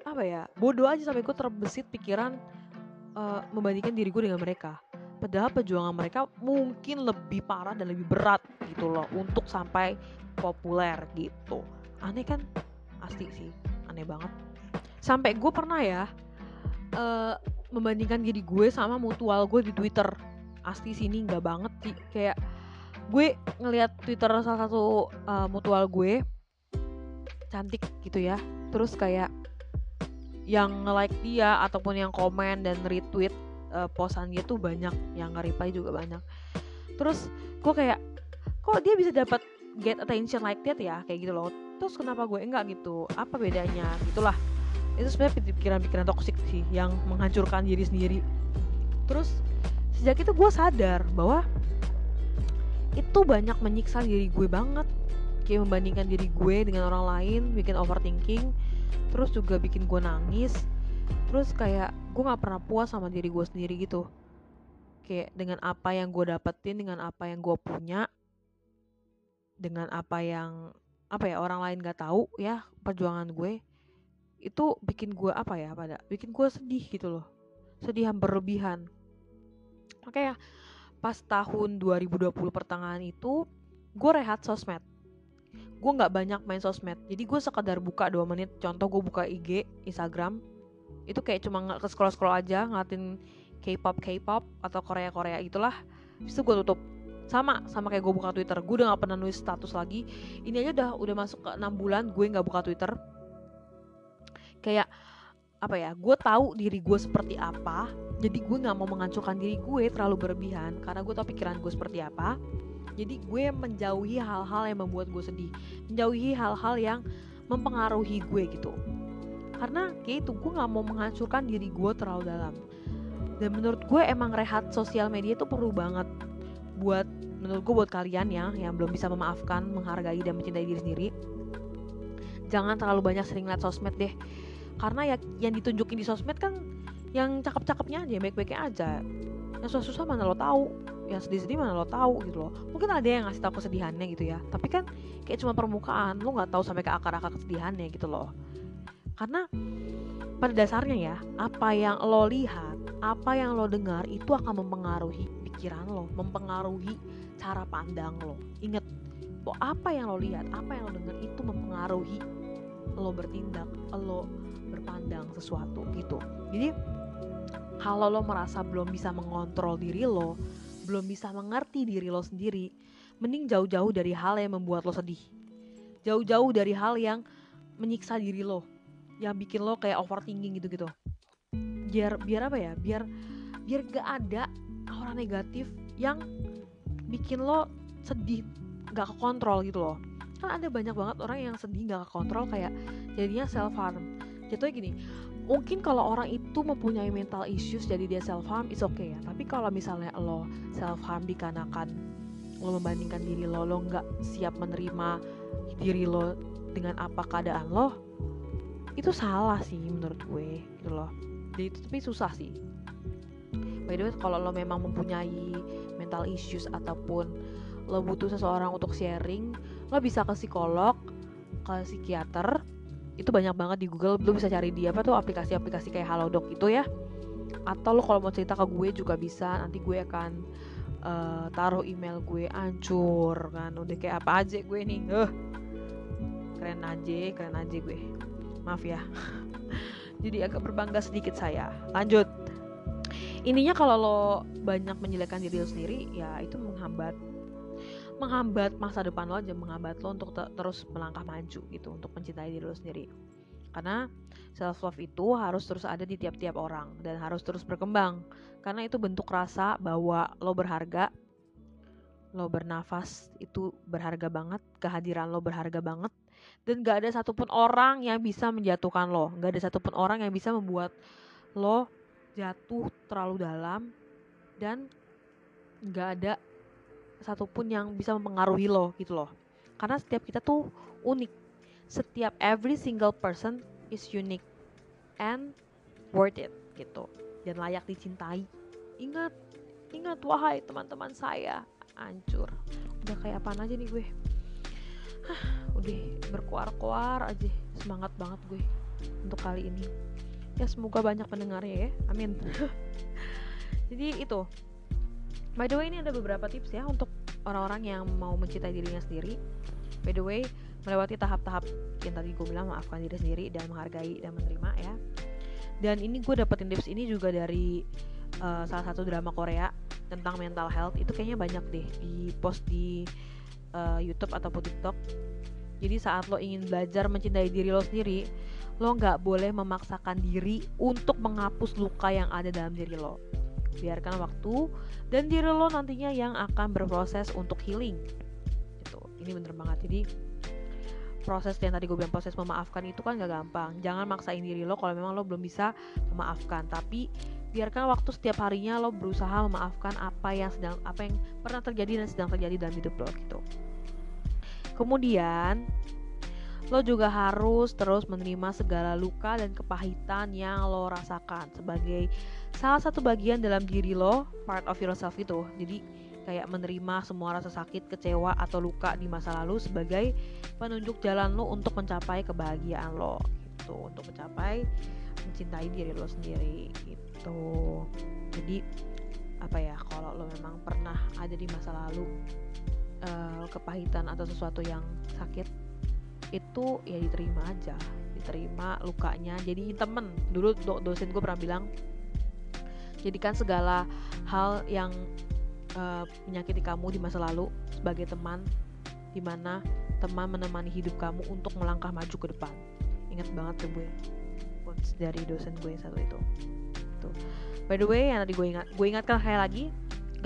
S1: apa ya bodoh aja sampai gue terbesit pikiran uh, membandingkan diri gue dengan mereka. Padahal perjuangan mereka mungkin lebih parah dan lebih berat gitu loh untuk sampai populer gitu. Aneh kan? Asli sih aneh banget. Sampai gue pernah ya uh, membandingkan diri gue sama mutual gue di Twitter. Asli sini nggak banget sih. Kayak gue ngelihat Twitter salah satu uh, mutual gue cantik gitu ya. Terus kayak yang nge-like dia ataupun yang komen dan retweet uh, posan dia tuh banyak yang nge-reply juga banyak. Terus gue kayak kok dia bisa dapat get attention like that ya? Kayak gitu loh. Terus kenapa gue enggak gitu apa bedanya? Gitulah. Itu sebenarnya pikiran-pikiran toksik sih yang menghancurkan diri sendiri. Terus sejak itu gue sadar bahwa itu banyak menyiksa diri gue banget. Kayak membandingkan diri gue dengan orang lain bikin overthinking terus juga bikin gue nangis. Terus kayak gue nggak pernah puas sama diri gue sendiri gitu. Kayak dengan apa yang gue dapetin dengan apa yang gue punya dengan apa yang apa ya orang lain gak tahu ya perjuangan gue itu bikin gue apa ya pada bikin gue sedih gitu loh. Sedih yang berlebihan. Oke ya pas tahun 2020 pertengahan itu gue rehat sosmed gue nggak banyak main sosmed. Jadi gue sekadar buka dua menit. Contoh gue buka IG Instagram. Itu kayak cuma nggak ke scroll scroll aja ngeliatin K-pop K-pop atau Korea Korea itulah itu gue tutup. Sama sama kayak gue buka Twitter. Gue udah nggak pernah nulis status lagi. Ini aja udah udah masuk ke enam bulan gue nggak buka Twitter. Kayak apa ya gue tahu diri gue seperti apa. Jadi gue nggak mau menghancurkan diri gue terlalu berlebihan. Karena gue tau pikiran gue seperti apa jadi gue menjauhi hal-hal yang membuat gue sedih. Menjauhi hal-hal yang mempengaruhi gue gitu. Karena kayak itu gue nggak mau menghancurkan diri gue terlalu dalam. Dan menurut gue emang rehat sosial media itu perlu banget buat menurut gue buat kalian ya yang belum bisa memaafkan menghargai dan mencintai diri sendiri. Jangan terlalu banyak sering lihat sosmed deh. Karena ya yang ditunjukin di sosmed kan yang cakep-cakepnya aja baik-baiknya aja yang susah-susah mana lo tahu? Yang sedih-sedih mana lo tahu gitu loh. Mungkin ada yang ngasih tahu kesedihannya gitu ya. Tapi kan kayak cuma permukaan. Lo nggak tahu sampai ke akar-akar kesedihannya gitu loh. Karena pada dasarnya ya apa yang lo lihat apa yang lo dengar itu akan mempengaruhi pikiran lo mempengaruhi cara pandang lo. Inget bahwa apa yang lo lihat apa yang lo dengar itu mempengaruhi lo bertindak lo berpandang sesuatu gitu. Jadi kalau lo merasa belum bisa mengontrol diri lo belum bisa mengerti diri lo sendiri mending jauh-jauh dari hal yang membuat lo sedih. Jauh-jauh dari hal yang menyiksa diri lo yang bikin lo kayak overthinking gitu-gitu. Biar biar apa ya? Biar biar gak ada orang negatif yang bikin lo sedih gak kekontrol gitu loh. Kan ada banyak banget orang yang sedih gak kekontrol kayak jadinya self harm jatuhnya gini mungkin kalau orang itu mempunyai mental issues jadi dia self harm is okay ya. Tapi kalau misalnya lo self harm dikarenakan lo membandingkan diri lo lo nggak siap menerima diri lo dengan apa keadaan lo itu salah sih menurut gue gitu loh. Jadi itu tapi susah sih. By the way kalau lo memang mempunyai mental issues ataupun lo butuh seseorang untuk sharing lo bisa ke psikolog ke psikiater itu banyak banget di Google. Lu bisa cari di apa tuh aplikasi-aplikasi kayak Halodoc itu ya. Atau lo kalau mau cerita ke gue juga bisa. Nanti gue akan uh, taruh email gue ancur kan. Udah kayak apa aja gue nih. Uh, keren aja keren aja gue. Maaf ya. Jadi agak berbangga sedikit saya. Lanjut. Intinya kalau lo banyak menjelekkan diri lo sendiri ya itu menghambat menghambat masa depan lo aja menghambat lo untuk te terus melangkah maju gitu untuk mencintai diri lo sendiri. Karena self love itu harus terus ada di tiap-tiap orang dan harus terus berkembang. Karena itu bentuk rasa bahwa lo berharga lo bernafas itu berharga banget kehadiran lo berharga banget dan gak ada satupun orang yang bisa menjatuhkan lo. Gak ada satupun orang yang bisa membuat lo jatuh terlalu dalam dan gak ada satupun yang bisa mempengaruhi lo gitu loh. Karena setiap kita tuh unik. Setiap every single person is unique and worth it gitu. Dan layak dicintai. Ingat ingat wahai teman-teman saya. Hancur. Udah kayak apa aja nih gue? Hah, udah berkuar-kuar aja. Semangat banget gue untuk kali ini. Ya semoga banyak pendengarnya ya. Amin. Jadi itu By the way ini ada beberapa tips ya untuk orang-orang yang mau mencintai dirinya sendiri. By the way, melewati tahap-tahap yang tadi gue bilang maafkan diri sendiri dan menghargai dan menerima ya. Dan ini gue dapetin tips ini juga dari uh, salah satu drama Korea tentang mental health. Itu kayaknya banyak deh di post di uh, YouTube ataupun TikTok. Jadi saat lo ingin belajar mencintai diri lo sendiri, lo nggak boleh memaksakan diri untuk menghapus luka yang ada dalam diri lo biarkan waktu dan diri lo nantinya yang akan berproses untuk healing. Itu ini bener banget. Jadi proses yang tadi gue bilang proses memaafkan itu kan gak gampang. Jangan maksain diri lo kalau memang lo belum bisa memaafkan. Tapi biarkan waktu setiap harinya lo berusaha memaafkan apa yang sedang apa yang pernah terjadi dan sedang terjadi dalam hidup lo gitu. Kemudian lo juga harus terus menerima segala luka dan kepahitan yang lo rasakan sebagai salah satu bagian dalam diri lo, part of yourself itu. Jadi kayak menerima semua rasa sakit, kecewa atau luka di masa lalu sebagai penunjuk jalan lo untuk mencapai kebahagiaan lo gitu, untuk mencapai mencintai diri lo sendiri gitu. Jadi apa ya kalau lo memang pernah ada di masa lalu uh, kepahitan atau sesuatu yang sakit itu ya diterima aja diterima lukanya. Jadi temen dulu do dosen gue pernah bilang jadikan segala hal yang uh, menyakiti kamu di masa lalu sebagai teman di mana teman menemani hidup kamu untuk melangkah maju ke depan. Ingat banget tuh gue quotes dari dosen gue yang satu itu. Tuh. By the way yang tadi gue ingat gue ingatkan kayak lagi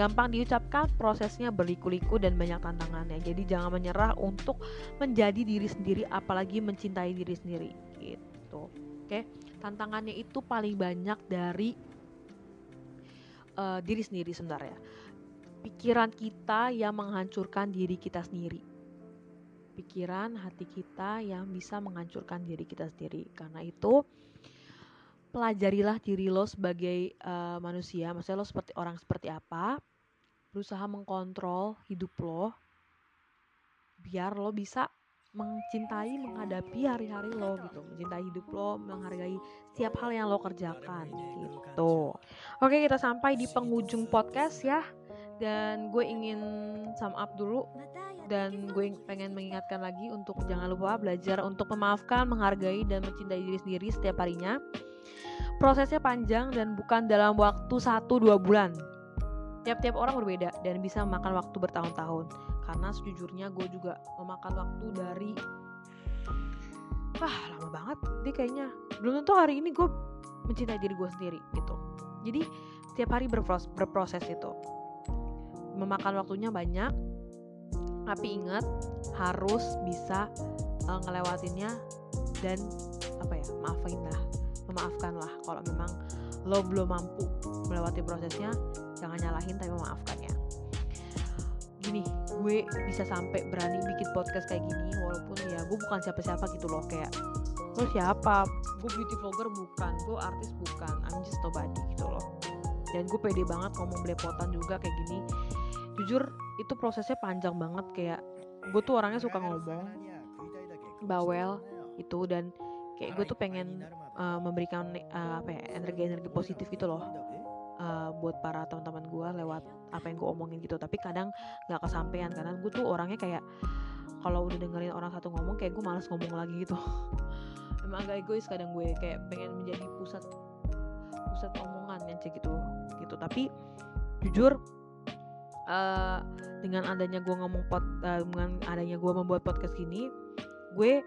S1: gampang diucapkan, prosesnya berliku-liku dan banyak tantangannya. Jadi jangan menyerah untuk menjadi diri sendiri, apalagi mencintai diri sendiri. Gitu. Oke, tantangannya itu paling banyak dari uh, diri sendiri sebenarnya. Pikiran kita yang menghancurkan diri kita sendiri. Pikiran hati kita yang bisa menghancurkan diri kita sendiri. Karena itu pelajarilah diri lo sebagai uh, manusia maksudnya lo seperti orang seperti apa berusaha mengkontrol hidup lo biar lo bisa mencintai menghadapi hari-hari lo gitu mencintai hidup lo menghargai setiap hal yang lo kerjakan gitu. Oke kita sampai di penghujung podcast ya. Dan gue ingin sum up dulu. Dan gue pengen mengingatkan lagi untuk jangan lupa belajar untuk memaafkan menghargai dan mencintai diri sendiri setiap harinya. Prosesnya panjang dan bukan dalam waktu 1-2 bulan tiap-tiap orang berbeda dan bisa memakan waktu bertahun-tahun. Karena sejujurnya gue juga memakan waktu dari wah lama banget dia kayaknya. Belum tentu hari ini gue mencintai diri gue sendiri gitu. Jadi setiap hari berproses, berproses itu. Memakan waktunya banyak tapi ingat harus bisa uh, ngelewatinnya dan apa ya maafin lah memaafkan lah kalau memang lo belum mampu melewati prosesnya jangan nyalahin tapi memaafkan ya. Gini gue bisa sampai berani bikin podcast kayak gini walaupun ya gue bukan siapa-siapa gitu loh kayak lo siapa? Gue beauty vlogger bukan gue artis bukan I'm just nobody gitu loh. Dan gue pede banget ngomong belepotan juga kayak gini. Jujur itu prosesnya panjang banget kayak gue tuh orangnya suka ngomong bawel itu dan kayak gue tuh pengen uh, memberikan uh, apa ya energi-energi positif gitu loh uh, buat para teman-teman gue lewat apa yang gue omongin gitu. Tapi kadang nggak kesampaian karena gue tuh orangnya kayak kalau udah dengerin orang satu ngomong kayak gue males ngomong lagi gitu. Emang agak egois kadang gue kayak pengen menjadi pusat pusat omongan kayak gitu gitu. Tapi jujur uh, dengan adanya gue ngomong pot uh, dengan adanya gue membuat podcast gini gue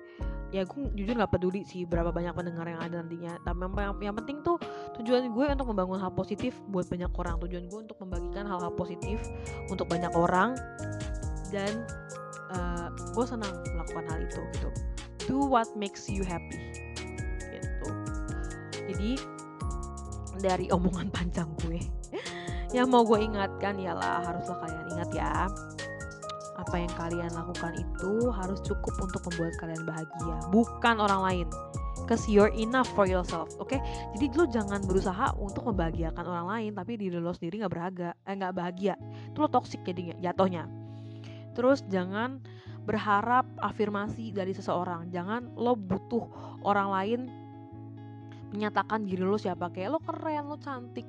S1: ya gue jujur nggak peduli sih berapa banyak pendengar yang ada nantinya. Tapi yang, yang penting tuh tujuan gue untuk membangun hal positif buat banyak orang. Tujuan gue untuk membagikan hal-hal positif untuk banyak orang. Dan uh, gue senang melakukan hal itu gitu. Do what makes you happy gitu. Jadi dari omongan panjang gue yang mau gue ingatkan ialah haruslah kalian ingat ya apa yang kalian lakukan itu harus cukup untuk membuat kalian bahagia, bukan orang lain. Cause you're enough for yourself, oke? Okay? Jadi lo jangan berusaha untuk membahagiakan orang lain, tapi diri lo sendiri nggak berharga, eh nggak bahagia. Itu lo toxic jadinya, jatuhnya. Terus jangan berharap afirmasi dari seseorang. Jangan lo butuh orang lain menyatakan diri lo siapa kayak lo keren, lo cantik,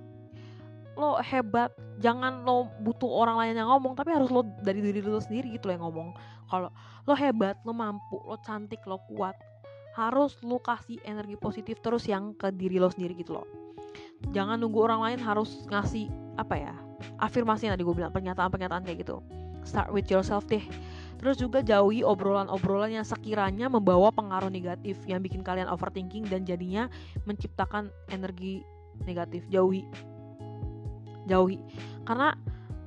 S1: lo hebat jangan lo butuh orang lain yang ngomong tapi harus lo dari diri lo sendiri gitu yang ngomong. Kalau lo hebat lo mampu lo cantik lo kuat harus lo kasih energi positif terus yang ke diri lo sendiri gitu loh. Jangan nunggu orang lain harus ngasih apa ya afirmasi yang tadi gue bilang pernyataan-pernyataan kayak gitu. Start with yourself deh. Terus juga jauhi obrolan-obrolan yang sekiranya membawa pengaruh negatif yang bikin kalian overthinking dan jadinya menciptakan energi negatif. Jauhi jauhi. Karena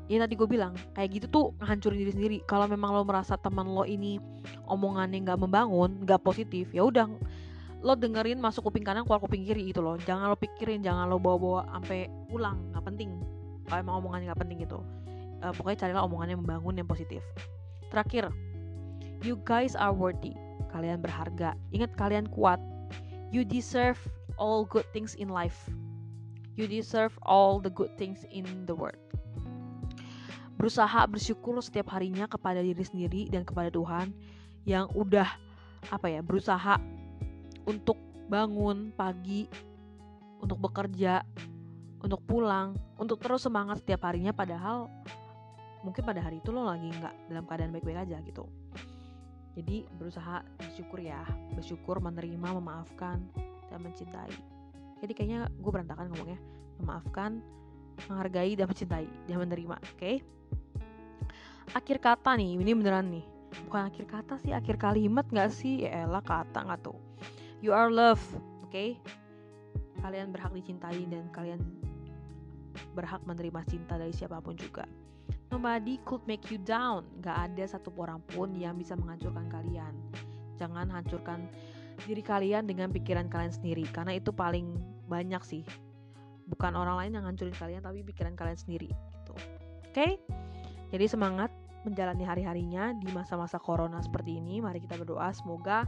S1: ya tadi gue bilang kayak gitu tuh ngancurin diri sendiri. Kalau memang lo merasa teman lo ini omongannya nggak membangun nggak positif ya udah lo dengerin masuk kuping kanan keluar kuping kiri gitu loh. Jangan lo pikirin jangan lo bawa-bawa sampai pulang nggak penting. Kalau emang omongannya nggak penting gitu. Uh, pokoknya carilah omongannya membangun yang positif. Terakhir you guys are worthy. Kalian berharga. Ingat kalian kuat. You deserve all good things in life You deserve all the good things in the world. Berusaha bersyukur setiap harinya kepada diri sendiri dan kepada Tuhan yang udah apa ya berusaha untuk bangun pagi, untuk bekerja, untuk pulang, untuk terus semangat setiap harinya padahal mungkin pada hari itu lo lagi nggak dalam keadaan baik-baik aja gitu. Jadi berusaha bersyukur ya, bersyukur menerima, memaafkan, dan mencintai jadi kayaknya gue berantakan ngomongnya. Memaafkan menghargai dan mencintai. Dan menerima oke? Okay? akhir kata nih ini beneran nih. Bukan akhir kata sih akhir kalimat nggak sih? Ya elah kata nggak tuh. You are love oke? Okay? kalian berhak dicintai dan kalian berhak menerima cinta dari siapa pun juga. Nobody could make you down. Gak ada satu orang pun yang bisa menghancurkan kalian. Jangan hancurkan diri kalian dengan pikiran kalian sendiri karena itu paling banyak sih. Bukan orang lain yang ngancurin kalian tapi pikiran kalian sendiri gitu. Oke? Okay? jadi semangat menjalani hari-harinya di masa-masa corona seperti ini. Mari kita berdoa semoga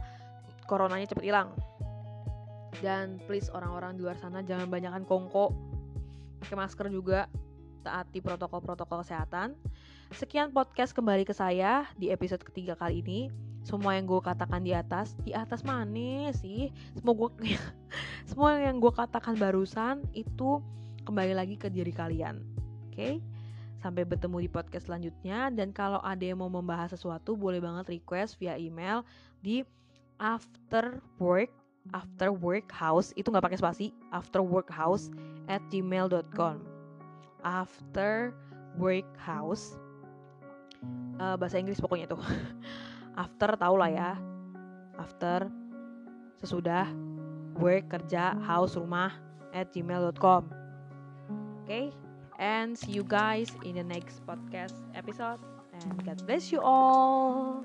S1: coronanya cepat hilang. Dan please orang-orang di luar sana jangan banyakkan kongko. Pakai masker juga. Taati protokol-protokol kesehatan. Sekian podcast kembali ke saya di episode ketiga kali ini semua yang gue katakan di atas di atas mana sih. Semua gue semua yang gue katakan barusan itu kembali lagi ke diri kalian oke? Okay? sampai bertemu di podcast selanjutnya. Dan kalau ada yang mau membahas sesuatu boleh banget request via email di after work after work house itu nggak pakai spasi after work house at gmail.com after work house uh, bahasa Inggris pokoknya itu after tau lah ya after sesudah work kerja house rumah at gmail.com oke okay? and see you guys in the next podcast episode and God bless you all